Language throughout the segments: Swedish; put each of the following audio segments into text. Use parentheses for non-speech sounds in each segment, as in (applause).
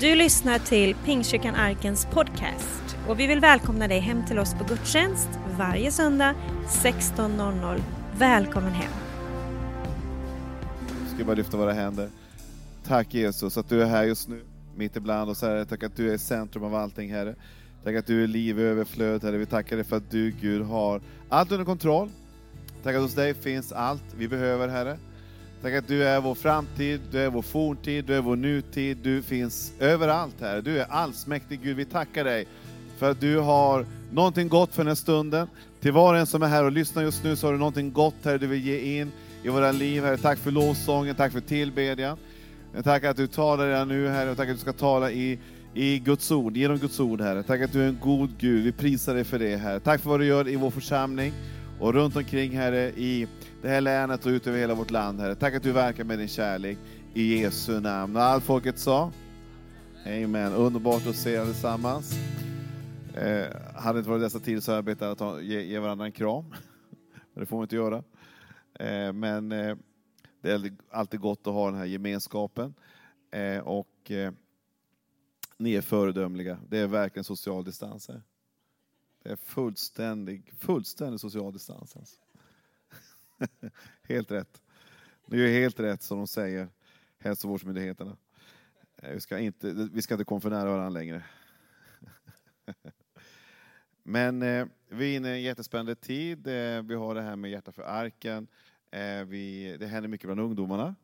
Du lyssnar till Pingstkyrkan Arkens podcast och vi vill välkomna dig hem till oss på gudstjänst varje söndag 16.00. Välkommen hem! Jag ska bara lyfta våra händer. Tack Jesus att du är här just nu, mitt ibland oss Herre. Tack att du är i centrum av allting Herre. Tack att du är liv i överflöd Herre. Vi tackar dig för att du Gud har allt under kontroll. Tack att hos dig finns allt vi behöver Herre. Tack att du är vår framtid, du är vår forntid, du är vår nutid, du finns överallt här. Du är allsmäktig Gud, vi tackar dig för att du har någonting gott för den här stunden. Till var och en som är här och lyssnar just nu så har du någonting gott här du vill ge in i våra liv. Herre. Tack för lovsången, tack för tillbedjan. Jag tackar att du talar redan nu Herre och tack att du ska tala i, i Guds ord, genom Guds ord Herre. Tack att du är en god Gud, vi prisar dig för det Herre. Tack för vad du gör i vår församling och runt omkring Herre i det här länet och ut över hela vårt land Herre. Tack att du verkar med din kärlek i Jesu namn. Och allt folket sa? Amen. Underbart att se er allesammans. Eh, hade inte varit dessa tider så hade jag bett att ta, ge, ge varandra en kram. (laughs) Men det får man inte göra. Eh, men eh, det är alltid gott att ha den här gemenskapen. Eh, och eh, ni är föredömliga. Det är verkligen social distans här. Det är fullständig, fullständig social distans. Alltså. (laughs) helt rätt. Det är helt rätt som de säger, hälsovårdsmyndigheterna. Eh, vi ska inte, vi ska inte komma för nära varandra längre. (laughs) Men eh, vi är inne i en jättespännande tid. Eh, vi har det här med Hjärta för arken. Eh, vi, det händer mycket bland ungdomarna.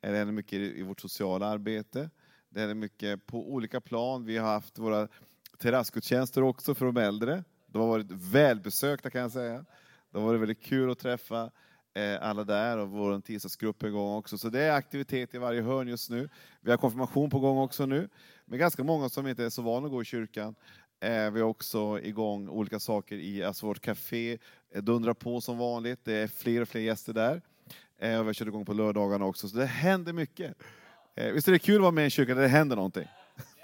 Eh, det händer mycket i, i vårt sociala arbete. Det händer mycket på olika plan. Vi har haft våra terrassgudstjänster också för de äldre. De har varit välbesökta kan jag säga. Det har varit väldigt kul att träffa eh, alla där och vår tisdagsgrupp är igång också. Så det är aktivitet i varje hörn just nu. Vi har konfirmation på gång också nu. Med ganska många som inte är så vana att gå i kyrkan. Eh, vi har också igång olika saker i alltså vårt café. Eh, dundrar på som vanligt. Det är fler och fler gäster där. Vi har kört igång på lördagarna också. Så det händer mycket. Visst är det kul att vara med i en kyrka där det händer någonting?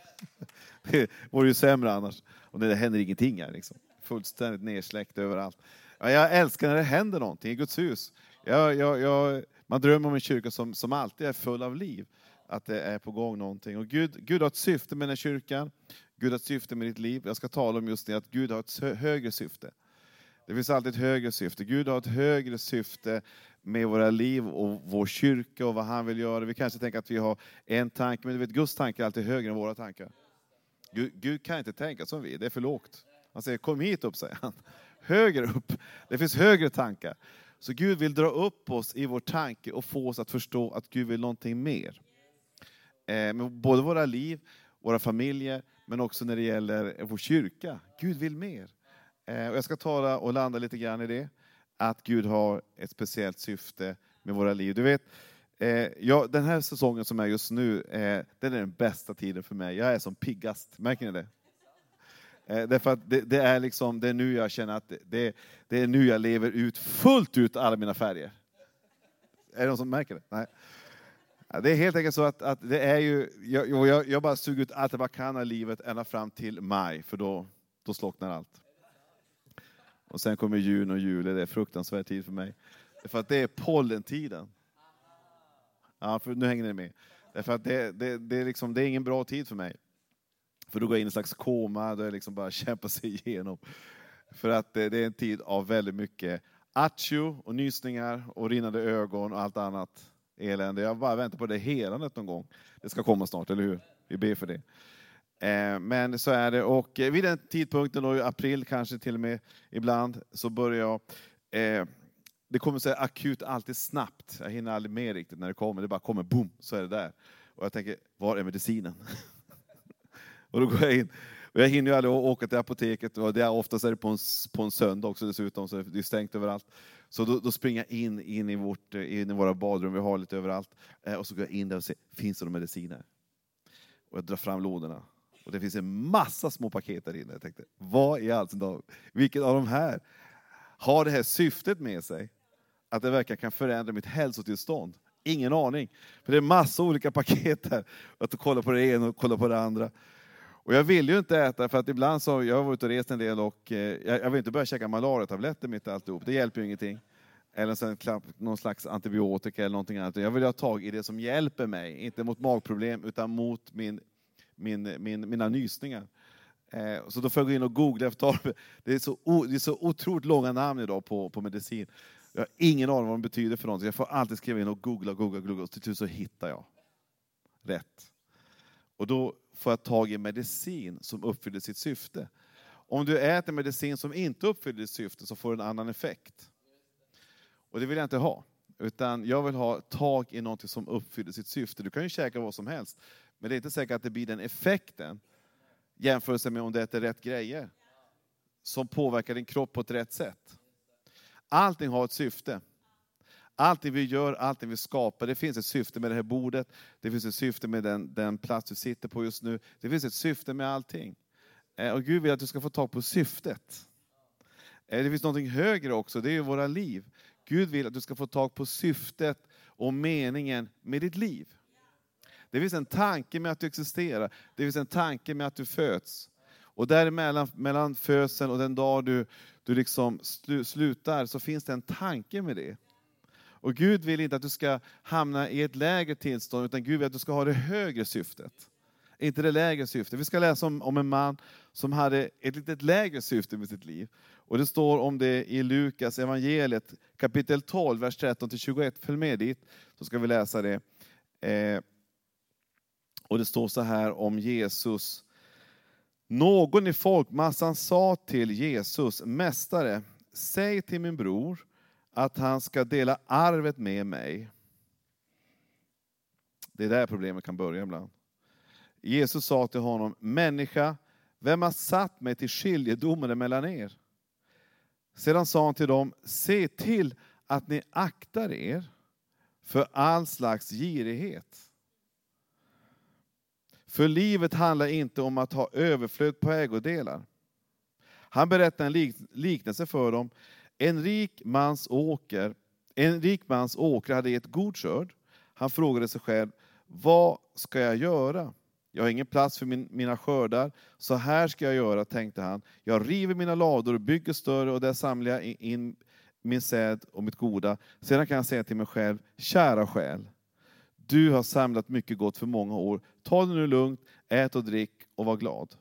(laughs) Det vore ju sämre annars. Och det händer ingenting här. Liksom. Fullständigt nersläckt överallt. Ja, jag älskar när det händer någonting i Guds hus. Jag, jag, jag, man drömmer om en kyrka som, som alltid är full av liv. Att det är på gång någonting. Och Gud, Gud har ett syfte med den här kyrkan. Gud har ett syfte med ditt liv. Jag ska tala om just det, att Gud har ett högre syfte. Det finns alltid ett högre syfte. Gud har ett högre syfte med våra liv och vår kyrka och vad han vill göra. Vi kanske tänker att vi har en tanke, men du vet, Guds tankar är alltid högre än våra tankar. Gud, Gud kan inte tänka som vi, det är för lågt. Han säger kom hit upp, säger han. Högre upp. Det finns högre tankar. Så Gud vill dra upp oss i vår tanke och få oss att förstå att Gud vill någonting mer. Eh, med både våra liv, våra familjer, men också när det gäller vår kyrka. Gud vill mer. Eh, och jag ska tala och landa lite grann i det. Att Gud har ett speciellt syfte med våra liv. Du vet, eh, ja, den här säsongen som är just nu, eh, den är den bästa tiden för mig. Jag är som piggast, märker ni det? Eh, därför att det, det, är liksom, det är nu jag känner att det, det är nu jag lever ut fullt ut alla mina färger. Är det någon som märker det? Nej. Det är helt enkelt så att, att det är ju, jag, jag, jag bara suger ut allt jag bara kan av livet ända fram till maj, för då, då slocknar allt. Och sen kommer juni och juli, det är fruktansvärd tid för mig. För att det är pollentiden. Ja, för nu hänger ni med. Därför att det, det, det, är liksom, det är ingen bra tid för mig. För då går jag in i en slags koma, där jag liksom bara (laughs) kämpar sig igenom. För att eh, det är en tid av väldigt mycket attjo och nysningar och rinnande ögon och allt annat elände. Jag bara väntar på det helandet någon gång. Det ska komma snart, eller hur? Vi ber för det. Eh, men så är det. Och eh, vid den tidpunkten, då, i april kanske till och med ibland, så börjar jag eh, det kommer så akut alltid snabbt. Jag hinner aldrig med riktigt när det kommer. Det bara kommer, boom, så är det där. Och jag tänker, var är medicinen? (laughs) Och då går jag in. Och jag hinner ju aldrig åka till apoteket, och det är oftast är det på en, på en söndag också dessutom, så det är stängt överallt. Så då, då springer jag in, in, i vårt, eh, in i våra badrum, vi har lite överallt. Eh, och så går jag in där och ser, finns det några mediciner? Och jag drar fram lådorna. Och det finns en massa små paket där inne. Jag tänkte, vad i all sin vilket av de här har det här syftet med sig? Att det verkligen kan förändra mitt hälsotillstånd? Ingen aning. För det är massa olika (laughs) paket här. Att kolla på det ena och kolla på det andra. Och jag vill ju inte äta, för att ibland så, jag har varit och rest en del och eh, jag vill inte börja käka malariatabletter mitt i alltihop, det hjälper ju ingenting. Eller sen någon slags antibiotika eller någonting annat. Jag vill ha tag i det som hjälper mig, inte mot magproblem utan mot min, min, min, mina nysningar. Eh, så då får jag gå in och googla efter det är, så, det är så otroligt långa namn idag på, på medicin. Jag har ingen aning vad de betyder för någonting. Jag får alltid skriva in och googla, googla, googla och till slut så hittar jag rätt. Och då får jag tag i medicin som uppfyller sitt syfte. Om du äter medicin som inte uppfyller ditt syfte så får du en annan effekt. Och det vill jag inte ha. Utan jag vill ha tag i något som uppfyller sitt syfte. Du kan ju käka vad som helst, men det är inte säkert att det blir den effekten jämfört med om du äter rätt grejer som påverkar din kropp på ett rätt sätt. Allting har ett syfte. Allting vi gör, allting vi skapar, det finns ett syfte med det här bordet, det finns ett syfte med den, den plats du sitter på just nu. Det finns ett syfte med allting. Eh, och Gud vill att du ska få tag på syftet. Eh, det finns något högre också, det är våra liv. Gud vill att du ska få tag på syftet och meningen med ditt liv. Det finns en tanke med att du existerar, det finns en tanke med att du föds. Och däremellan mellan födseln och den dag du, du liksom slutar så finns det en tanke med det. Och Gud vill inte att du ska hamna i ett lägre tillstånd, utan Gud vill att du ska ha det högre syftet. Inte det lägre syftet. Vi ska läsa om, om en man som hade ett litet lägre syfte med sitt liv. Och det står om det i Lukas evangeliet kapitel 12, vers 13-21. Följ med dit, så ska vi läsa det. Eh, och det står så här om Jesus. Någon i folkmassan sa till Jesus, Mästare, säg till min bror att han ska dela arvet med mig. Det är där problemet kan börja ibland. Jesus sa till honom, Människa, vem har satt mig till skiljedomare mellan er? Sedan sa han till dem, se till att ni aktar er för all slags girighet. För livet handlar inte om att ha överflöd på ägodelar. Han berättar en liknelse för dem. En rik mans åker, en rik mans åker hade gett god skörd. Han frågade sig själv, vad ska jag göra? Jag har ingen plats för min, mina skördar. Så här ska jag göra, tänkte han. Jag river mina lador och bygger större och där samlar jag in min säd och mitt goda. Sedan kan jag säga till mig själv, kära själ, du har samlat mycket gott för många år. Ta det nu lugnt, ät och drick och var glad.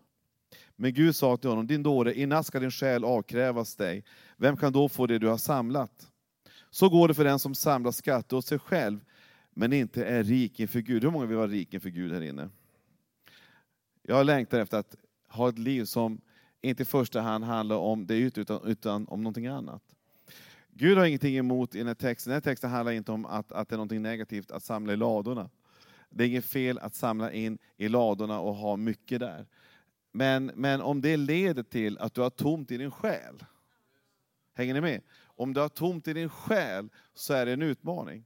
Men Gud sa till honom, din dåre, i natt ska din själ avkrävas dig. Vem kan då få det du har samlat? Så går det för den som samlar skatter åt sig själv, men inte är rik inför Gud. Hur många vill vara rik inför Gud här inne? Jag längtar efter att ha ett liv som inte i första hand handlar om det yttre, utan, utan om någonting annat. Gud har ingenting emot i den här texten. Den här texten handlar inte om att, att det är någonting negativt att samla i ladorna. Det är inget fel att samla in i ladorna och ha mycket där. Men, men om det leder till att du har tomt i din själ, hänger ni med? Om du har tomt i din själ så är det en utmaning.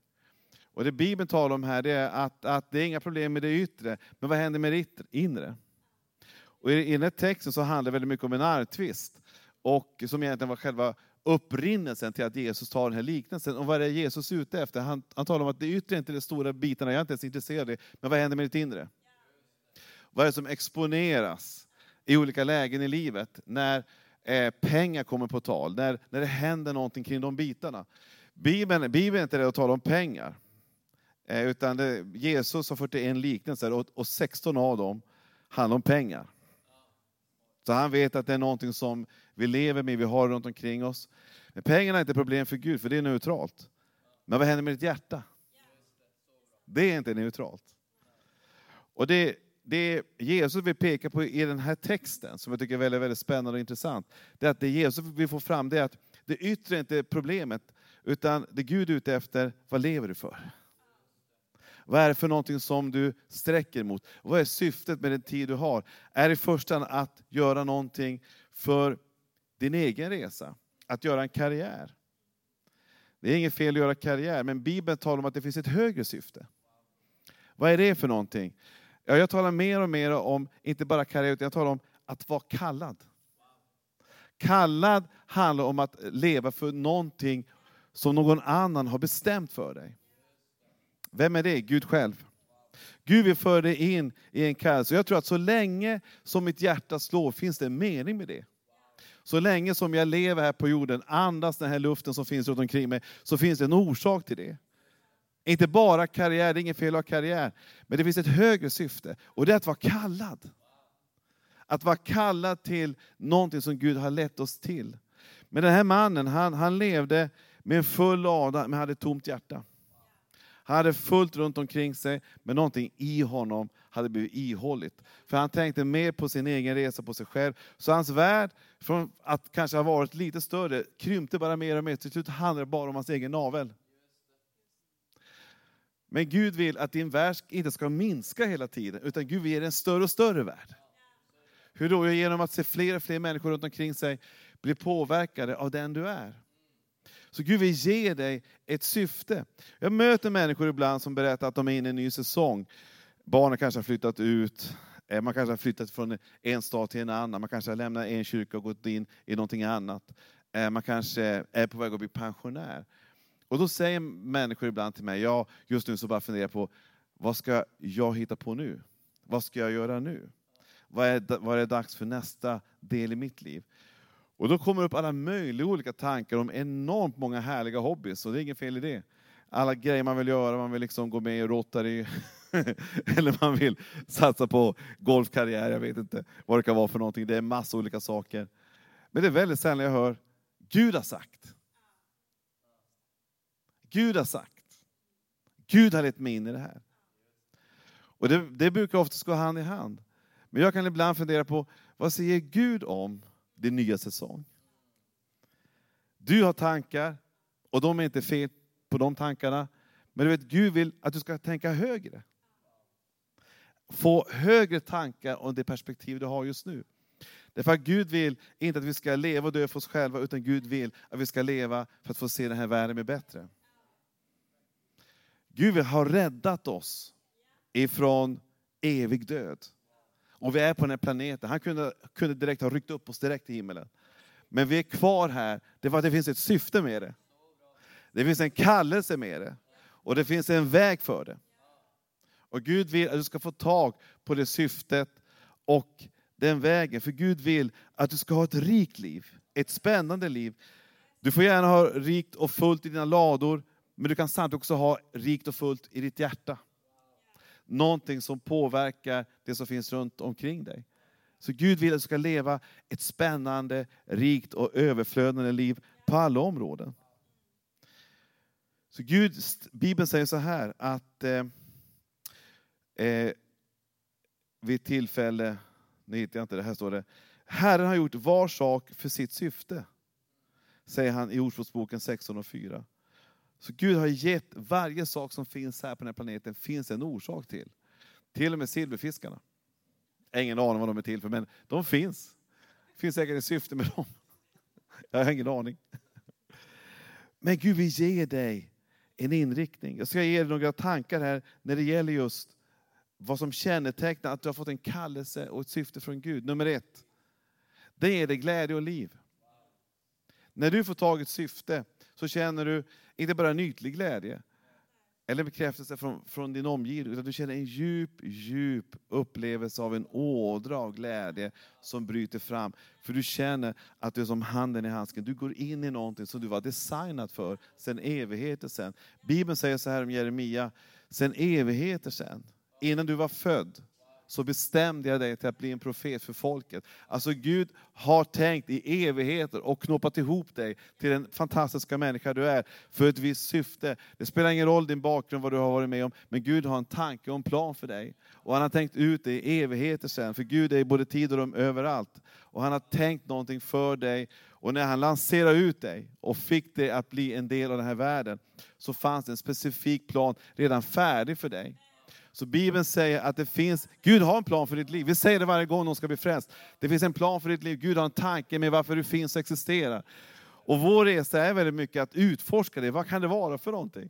Och det Bibeln talar om här det är att, att det är inga problem med det yttre, men vad händer med det inre? Och I den här texten så handlar det väldigt mycket om en arvtvist, och som egentligen var själva upprinnelsen till att Jesus tar den här liknelsen. Och vad är Jesus ute efter? Han, han talar om att det yttre är inte de stora bitarna, jag är inte ens intresserad av det, men vad händer med ditt inre? Vad är det som exponeras i olika lägen i livet när eh, pengar kommer på tal, när, när det händer någonting kring de bitarna? Bibeln, Bibeln är inte rädd att tala om pengar, eh, utan det, Jesus har 41 liknelser och, och 16 av dem handlar om pengar. Så han vet att det är någonting som vi lever med, vi har runt omkring oss. Men pengarna är inte problem för Gud, för det är neutralt. Men vad händer med ditt hjärta? Det är inte neutralt. Och det, det Jesus vill peka på i den här texten, som jag tycker är väldigt, väldigt spännande och intressant, det är att det Jesus vill få fram, det är att det yttre är problemet, utan det Gud är ute efter, vad lever du för? Vad är det för någonting som du sträcker mot? Vad är syftet med den tid du har? Är det i första hand att göra någonting för din egen resa? Att göra en karriär? Det är inget fel att göra karriär, men Bibeln talar om att det finns ett högre syfte. Vad är det för någonting? Ja, jag talar mer och mer om, inte bara karriär, utan jag talar om att vara kallad. Kallad handlar om att leva för någonting som någon annan har bestämt för dig. Vem är det? Gud själv. Gud vill föra dig in i en kallelse. Jag tror att så länge som mitt hjärta slår finns det en mening med det. Så länge som jag lever här på jorden, andas den här luften som finns runt omkring mig, så finns det en orsak till det. Inte bara karriär, det är inget fel att ha karriär. Men det finns ett högre syfte och det är att vara kallad. Att vara kallad till någonting som Gud har lett oss till. Men den här mannen, han, han levde med en full lada, men hade ett tomt hjärta. Han hade fullt runt omkring sig, men någonting i honom hade blivit ihålligt. För han tänkte mer på sin egen resa, på sig själv. Så hans värld, från att kanske ha varit lite större, krympte bara mer och mer. Till slut handlade det bara om hans egen navel. Men Gud vill att din värld inte ska minska hela tiden, utan Gud vill ge dig en större och större värld. Hur då? Genom att se fler och fler människor runt omkring sig bli påverkade av den du är. Så Gud vill ge dig ett syfte. Jag möter människor ibland som berättar att de är inne i en ny säsong. Barnen kanske har flyttat ut, eh, man kanske har flyttat från en stad till en annan, man kanske har lämnat en kyrka och gått in i någonting annat. Eh, man kanske är på väg att bli pensionär. Och då säger människor ibland till mig, ja, just nu så bara funderar jag på, vad ska jag hitta på nu? Vad ska jag göra nu? Vad är, vad är det dags för nästa del i mitt liv? Och då kommer upp alla möjliga olika tankar om enormt många härliga hobbys, och det är inget fel i det. Alla grejer man vill göra, man vill liksom gå med i Rotary, (laughs) eller man vill satsa på golfkarriär, jag vet inte vad det kan vara för någonting. Det är massa olika saker. Men det är väldigt sällan jag hör, Gud har sagt. Gud har sagt. Gud har lett mig in i det här. Och det, det brukar oftast gå hand i hand. Men jag kan ibland fundera på, vad säger Gud om din nya säsong? Du har tankar, och de är inte fel på de tankarna. Men du vet, Gud vill att du ska tänka högre. Få högre tankar om det perspektiv du har just nu. Därför att Gud vill inte att vi ska leva och dö för oss själva, utan Gud vill att vi ska leva för att få se den här världen bli bättre. Gud har räddat oss ifrån evig död. Och vi är på den här planeten. Han kunde, kunde direkt ha ryckt upp oss direkt till himmelen. Men vi är kvar här, det för att det finns ett syfte med det. Det finns en kallelse med det. Och det finns en väg för det. Och Gud vill att du ska få tag på det syftet och den vägen. För Gud vill att du ska ha ett rikt liv, ett spännande liv. Du får gärna ha rikt och fullt i dina lador, men du kan samtidigt också ha rikt och fullt i ditt hjärta. Någonting som påverkar det som finns runt omkring dig. Så Gud vill att du ska leva ett spännande, rikt och överflödande liv på alla områden. Så Gud, Bibeln säger så här att eh, eh, vid tillfälle, nu hittar jag inte det, här står det, Herren har gjort var sak för sitt syfte, säger han i Ordspråksboken 16 och 4. Så Gud har gett varje sak som finns här på den här planeten, finns en orsak till. Till och med silverfiskarna. Jag har ingen aning vad de är till för, men de finns. Det finns säkert ett syfte med dem. Jag har ingen aning. Men Gud vill ge dig en inriktning. Jag ska ge dig några tankar här när det gäller just vad som kännetecknar att du har fått en kallelse och ett syfte från Gud. Nummer ett, det är dig glädje och liv. När du får tag i ett syfte så känner du inte bara en ytlig glädje, eller bekräftelse från, från din omgivning, utan du känner en djup, djup upplevelse av en ådra av glädje som bryter fram. För du känner att du är som handen i handsken. Du går in i någonting som du var designad för sedan evigheter sedan. Bibeln säger så här om Jeremia, sedan evigheter sedan, innan du var född, så bestämde jag dig till att bli en profet för folket. Alltså Gud har tänkt i evigheter och knoppat ihop dig till den fantastiska människa du är, för ett visst syfte. Det spelar ingen roll din bakgrund, vad du har varit med om, men Gud har en tanke och en plan för dig. Och han har tänkt ut det i evigheter sen, för Gud är i både tid och rum överallt. Och han har tänkt någonting för dig, och när han lanserade ut dig och fick dig att bli en del av den här världen, så fanns det en specifik plan redan färdig för dig. Så Bibeln säger att det finns, Gud har en plan för ditt liv. Vi säger det varje gång någon ska bli frälst. Det finns en plan för ditt liv. Gud har en tanke med varför du finns och existerar. Och vår resa är väldigt mycket att utforska det. Vad kan det vara för någonting?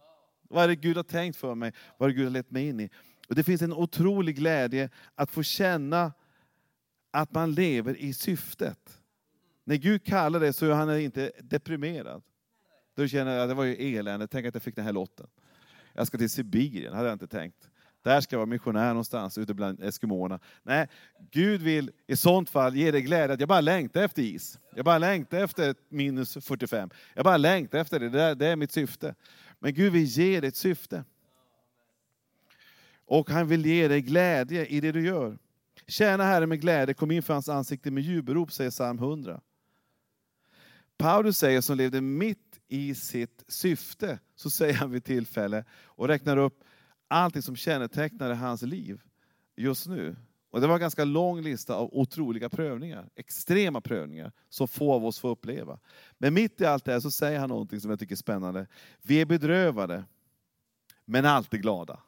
Vad är det Gud har tänkt för mig? Vad är det Gud har lett mig in i? Och det finns en otrolig glädje att få känna att man lever i syftet. När Gud kallar dig så är han inte deprimerad. Då känner jag att det var ju elände, tänk att jag fick den här lotten. Jag ska till Sibirien, hade jag inte tänkt. Där ska jag vara missionär någonstans ute bland eskimåerna. Nej, Gud vill i sånt fall ge dig glädje att jag bara längtar efter is. Jag bara längtar efter minus 45. Jag bara längtar efter det, det, där, det är mitt syfte. Men Gud vill ge dig ett syfte. Och han vill ge dig glädje i det du gör. Tjäna Herren med glädje, kom in för hans ansikte med jubelrop, säger psalm 100. Paulus säger, som levde mitt i sitt syfte, så säger han vid tillfälle och räknar upp allting som kännetecknade hans liv just nu. Och det var en ganska lång lista av otroliga prövningar, extrema prövningar, som få av oss får uppleva. Men mitt i allt det här så säger han någonting som jag tycker är spännande. Vi är bedrövade, men alltid glada.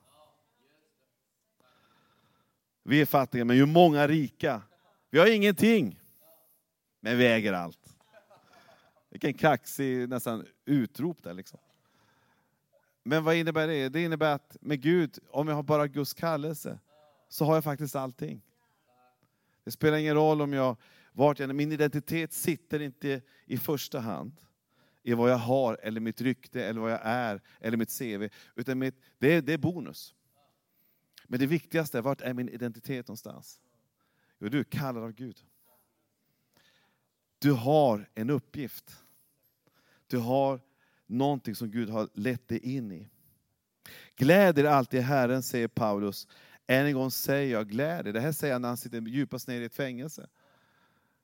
Vi är fattiga, men ju många rika. Vi har ingenting, men vi äger allt. Vilken kaxig nästan utrop där liksom. Men vad innebär det? Det innebär att med Gud, om jag har bara Guds kallelse, så har jag faktiskt allting. Det spelar ingen roll om jag, vart jag min identitet sitter inte i första hand i vad jag har, eller mitt rykte, eller vad jag är, eller mitt CV. Utan mitt, det, är, det är bonus. Men det viktigaste är, vart är min identitet någonstans? Jo, du är kallad av Gud. Du har en uppgift. Du har någonting som Gud har lett dig in i. Gläd er alltid i Herren, säger Paulus. Än en gång säger jag, gläd er. Det här säger han när han sitter djupast ner i ett fängelse.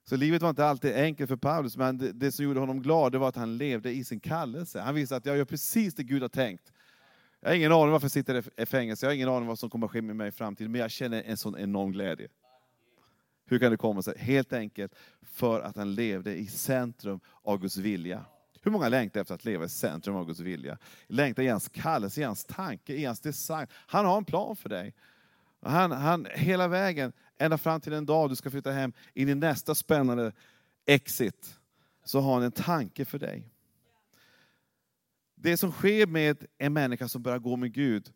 Så livet var inte alltid enkelt för Paulus, men det, som gjorde honom glad det var att han levde i sin kallelse. Han visste att jag gör precis det Gud har tänkt. Jag har ingen aning varför jag sitter i fängelse, jag har ingen aning vad som kommer att ske med mig i framtiden, men jag känner en sån enorm glädje. Hur kan det komma sig? Helt enkelt för att han levde i centrum av Guds vilja. Hur många längtar efter att leva i centrum av Guds vilja? Längtar i hans kallelse, i hans tanke, i hans design. Han har en plan för dig. Han, han, hela vägen, ända fram till en dag du ska flytta hem, in i nästa spännande exit, så har han en tanke för dig. Det som sker med en människa som börjar gå med Gud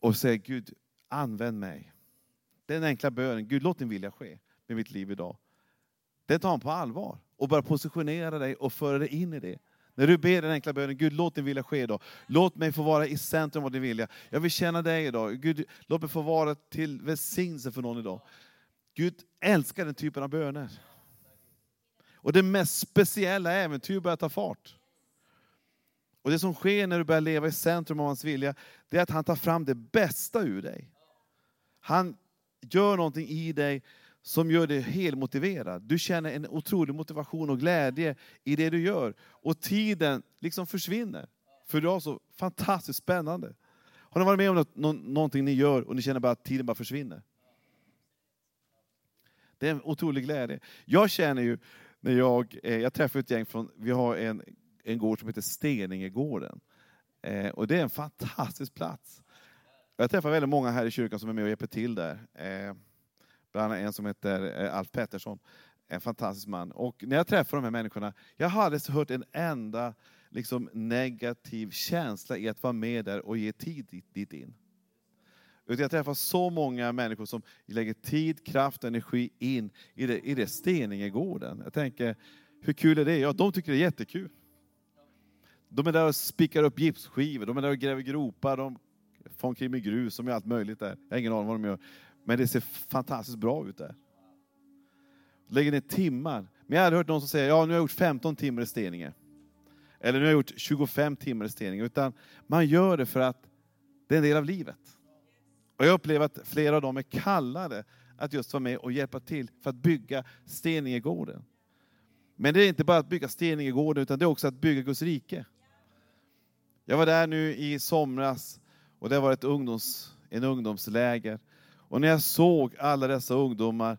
och säger Gud, använd mig. Den enkla bönen, Gud låt din vilja ske med mitt liv idag. Det tar han på allvar och börjar positionera dig och föra dig in i det. När du ber den enkla bönen, Gud låt din vilja ske idag. Låt mig få vara i centrum av din vilja. Jag vill känna dig idag. Gud, låt mig få vara till välsignelse för någon idag. Gud älskar den typen av böner. Och det mest speciella äventyr börjar ta fart. Och det som sker när du börjar leva i centrum av hans vilja, det är att han tar fram det bästa ur dig. Han gör någonting i dig som gör dig helmotiverad. Du känner en otrolig motivation och glädje i det du gör. Och tiden liksom försvinner. För du har så fantastiskt spännande. Har ni varit med om något, någonting ni gör och ni känner bara att tiden bara försvinner? Det är en otrolig glädje. Jag känner ju, när jag, eh, jag träffar ett gäng från, vi har en, en gård som heter Steningegården. Eh, och det är en fantastisk plats. Jag träffar väldigt många här i kyrkan som är med och hjälper till där. Eh, Bland annat en som heter eh, Alf Pettersson. En fantastisk man. Och när jag träffar de här människorna, jag har aldrig hört en enda liksom, negativ känsla i att vara med där och ge tid dit, dit in. Utan jag träffar så många människor som lägger tid, kraft och energi in i det, i det Steningegården. Jag tänker, hur kul är det? Ja, de tycker det är jättekul. De är där och spikar upp gipsskivor, de är där och gräver gropar, de får omkring med grus, och allt möjligt där. Jag har ingen aning vad de gör. Men det ser fantastiskt bra ut där. Lägger ner timmar. Men jag har hört någon som säger, ja nu har jag gjort 15 timmar i Steninge. Eller nu har jag gjort 25 timmar i Steninge. Utan man gör det för att det är en del av livet. Och jag upplever att flera av dem är kallade att just vara med och hjälpa till för att bygga Steningegården. Men det är inte bara att bygga Steningegården, utan det är också att bygga Guds rike. Jag var där nu i somras och det var ett ungdoms, en ungdomsläger. Och när jag såg alla dessa ungdomar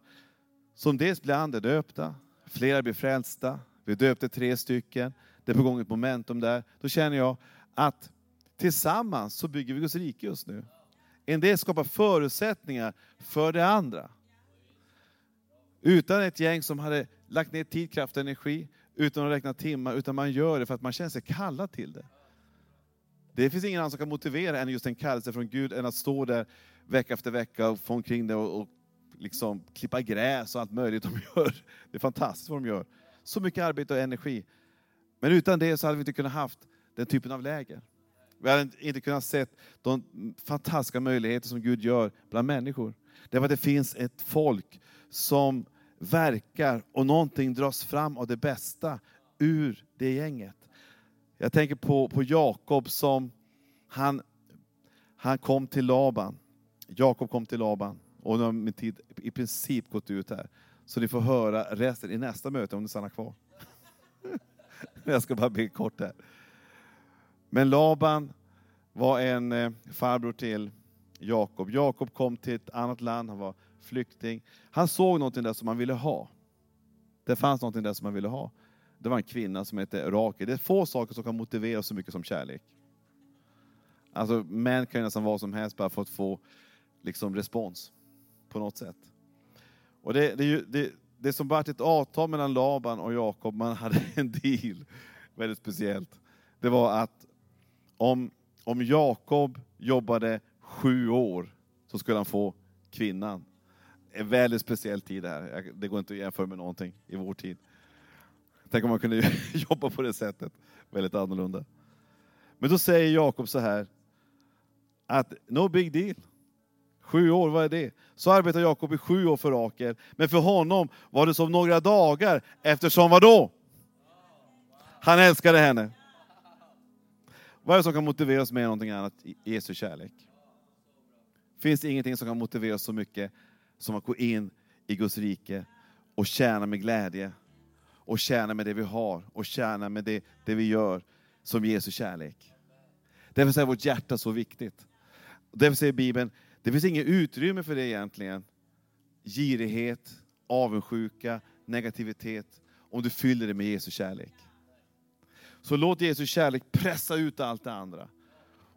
som dels blev andedöpta, flera blev frälsta, vi döpte tre stycken, det är på gång ett momentum där, då känner jag att tillsammans så bygger vi Guds rike just nu. En del skapar förutsättningar för det andra. Utan ett gäng som hade lagt ner tid, kraft och energi, utan att räkna timmar, utan man gör det för att man känner sig kallad till det. Det finns ingen annan som kan motivera än just en kallelse från Gud, än att stå där vecka efter vecka och få omkring det och, och liksom klippa gräs och allt möjligt de (laughs) gör. Det är fantastiskt vad de gör. Så mycket arbete och energi. Men utan det så hade vi inte kunnat haft den typen av läger. Vi hade inte kunnat se de fantastiska möjligheter som Gud gör bland människor. Därför att det finns ett folk som verkar och någonting dras fram av det bästa ur det gänget. Jag tänker på, på Jakob som han, han kom till Laban Jakob kom till Laban och nu har min tid i princip gått ut här. Så ni får höra resten i nästa möte om ni stannar kvar. (laughs) Jag ska bara be kort här. Men Laban var en eh, farbror till Jakob. Jakob kom till ett annat land, han var flykting. Han såg någonting där som han ville ha. Det fanns någonting där som han ville ha. Det var en kvinna som hette Rakel. Det är få saker som kan motivera så mycket som kärlek. Alltså män kan ju nästan vad som helst bara för att få liksom, respons på något sätt. Och det, det, det, det som varit ett avtal mellan Laban och Jakob, man hade (laughs) en deal, väldigt speciellt. Det var att om, om Jakob jobbade sju år så skulle han få kvinnan. En väldigt speciell tid det här. Det går inte att jämföra med någonting i vår tid. Tänk om man kunde (laughs) jobba på det sättet. Väldigt annorlunda. Men då säger Jakob så här, att no big deal. Sju år, vad är det? Så arbetade Jakob i sju år för Rakel. Men för honom var det som några dagar, eftersom vad då? Han älskade henne. Vad är det som kan motivera oss mer än någonting annat i Jesu kärlek? Finns det ingenting som kan motivera oss så mycket som att gå in i Guds rike och tjäna med glädje och tjäna med det vi har och tjäna med det, det vi gör som Jesu kärlek. Därför är vårt hjärta så viktigt. Därför säger Bibeln, det finns inget utrymme för det egentligen. Girighet, avundsjuka, negativitet, om du fyller det med Jesu kärlek. Så låt Jesu kärlek pressa ut allt det andra.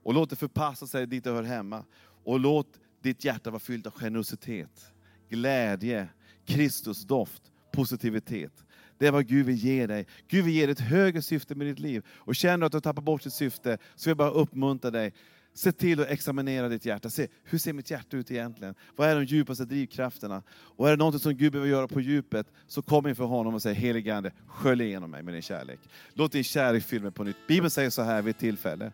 Och låt det förpassa sig dit det hör hemma. Och låt ditt hjärta vara fyllt av generositet, glädje, Kristusdoft, positivitet. Det är vad Gud vill ge dig. Gud vill ge dig ett högre syfte med ditt liv. Och känner du att du har tappat bort ditt syfte, så vill jag bara uppmuntra dig. Se till att examinera ditt hjärta. Se, hur ser mitt hjärta ut egentligen? Vad är de djupaste drivkrafterna? Och är det något som Gud behöver göra på djupet, så kom inför honom och säg, helige Ande, skölj igenom mig med din kärlek. Låt din kärlek fylla mig på nytt. Bibeln säger så här vid ett tillfälle.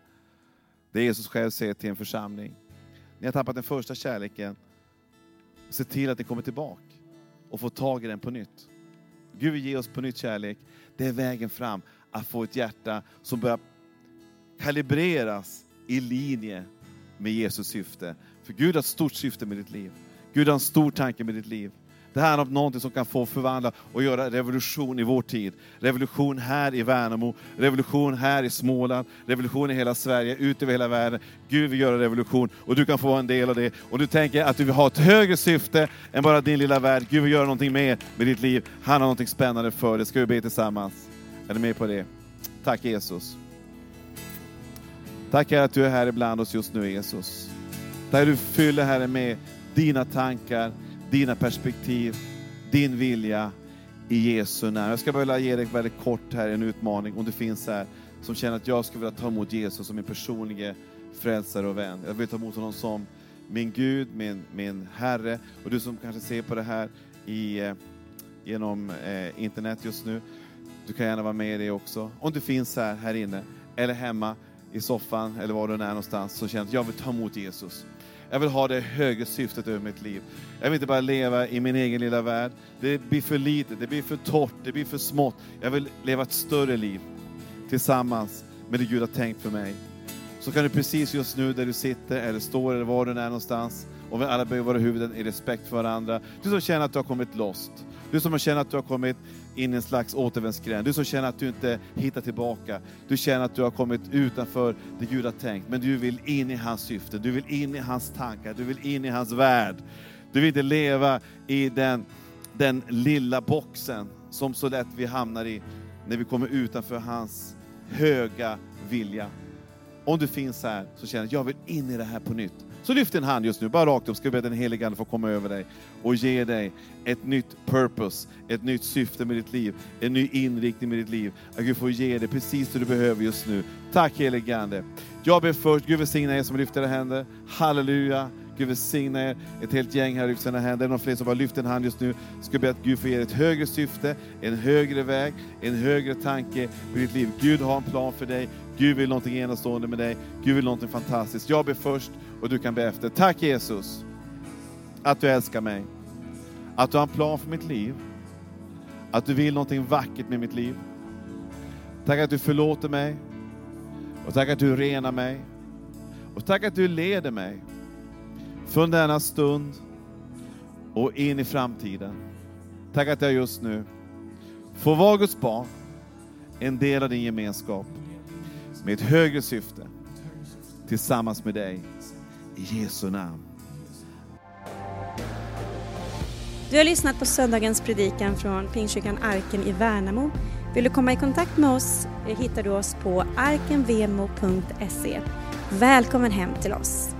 Det Jesus själv säger till en församling. Ni har tappat den första kärleken. Se till att ni kommer tillbaka och får tag i den på nytt. Gud vill ge oss på nytt kärlek. Det är vägen fram, att få ett hjärta som börjar kalibreras i linje med Jesus syfte. För Gud har ett stort syfte med ditt liv. Gud har en stor tanke med ditt liv. Det här är något som kan få förvandla och göra revolution i vår tid. Revolution här i Värnamo, revolution här i Småland, revolution i hela Sverige, ut över hela världen. Gud vill göra revolution och du kan få vara en del av det. Och du tänker att du vill ha ett högre syfte än bara din lilla värld. Gud vill göra någonting mer med ditt liv. Han har någonting spännande för dig. Ska vi be tillsammans? Är du med på det? Tack Jesus. Tack Herre att du är här ibland oss just nu Jesus. Där du fyller Herre med dina tankar, dina perspektiv, din vilja i Jesu namn. Jag ska bara ge dig väldigt kort här en utmaning om du finns här som känner att jag skulle vilja ta emot Jesus som min personliga frälsare och vän. Jag vill ta emot honom som min Gud, min, min Herre. Och du som kanske ser på det här i, eh, genom eh, internet just nu, du kan gärna vara med i det också. Om du finns här, här inne, eller hemma i soffan, eller var du är någonstans, så känner att jag vill ta emot Jesus. Jag vill ha det högre syftet över mitt liv. Jag vill inte bara leva i min egen lilla värld. Det blir för litet, det blir för torrt, det blir för smått. Jag vill leva ett större liv tillsammans med det Gud har tänkt för mig. Så kan du precis just nu där du sitter eller står eller var du är någonstans och vi alla böjer våra huvuden i respekt för varandra. Du som känner att du har kommit lost. Du som känner att du har kommit in i en slags återvändsgränd. Du som känner att du inte hittar tillbaka. Du känner att du har kommit utanför det Gud har tänkt. Men du vill in i hans syfte, du vill in i hans tankar, du vill in i hans värld. Du vill inte leva i den, den lilla boxen som så lätt vi hamnar i när vi kommer utanför hans höga vilja. Om du finns här så känner att jag vill in i det här på nytt. Så lyft din hand just nu, bara rakt upp, ska vi be den helige Ande få komma över dig och ge dig ett nytt purpose, ett nytt syfte med ditt liv, en ny inriktning med ditt liv. Att Gud får ge dig precis det du behöver just nu. Tack helige Ande. Jag ber först, Gud välsigna er som lyfter era händer. Halleluja. Gud välsigna er. Ett helt gäng här lyfter sina händer. Någon fler som bara lyft en hand just nu. Ska be att Gud får ge er ett högre syfte, en högre väg, en högre tanke med ditt liv. Gud har en plan för dig. Gud vill någonting enastående med dig. Gud vill någonting fantastiskt. Jag ber först och du kan be efter. Tack Jesus, att du älskar mig. Att du har en plan för mitt liv. Att du vill någonting vackert med mitt liv. Tack att du förlåter mig. Och tack att du renar mig. Och tack att du leder mig från denna stund och in i framtiden. Tack att jag just nu får vara Guds barn, en del av din gemenskap med ett högre syfte tillsammans med dig. I Jesu namn. Du har lyssnat på söndagens predikan från Pingstkyrkan Arken i Värnamo. Vill du komma i kontakt med oss eh, hittar du oss på arkenvemo.se. Välkommen hem till oss!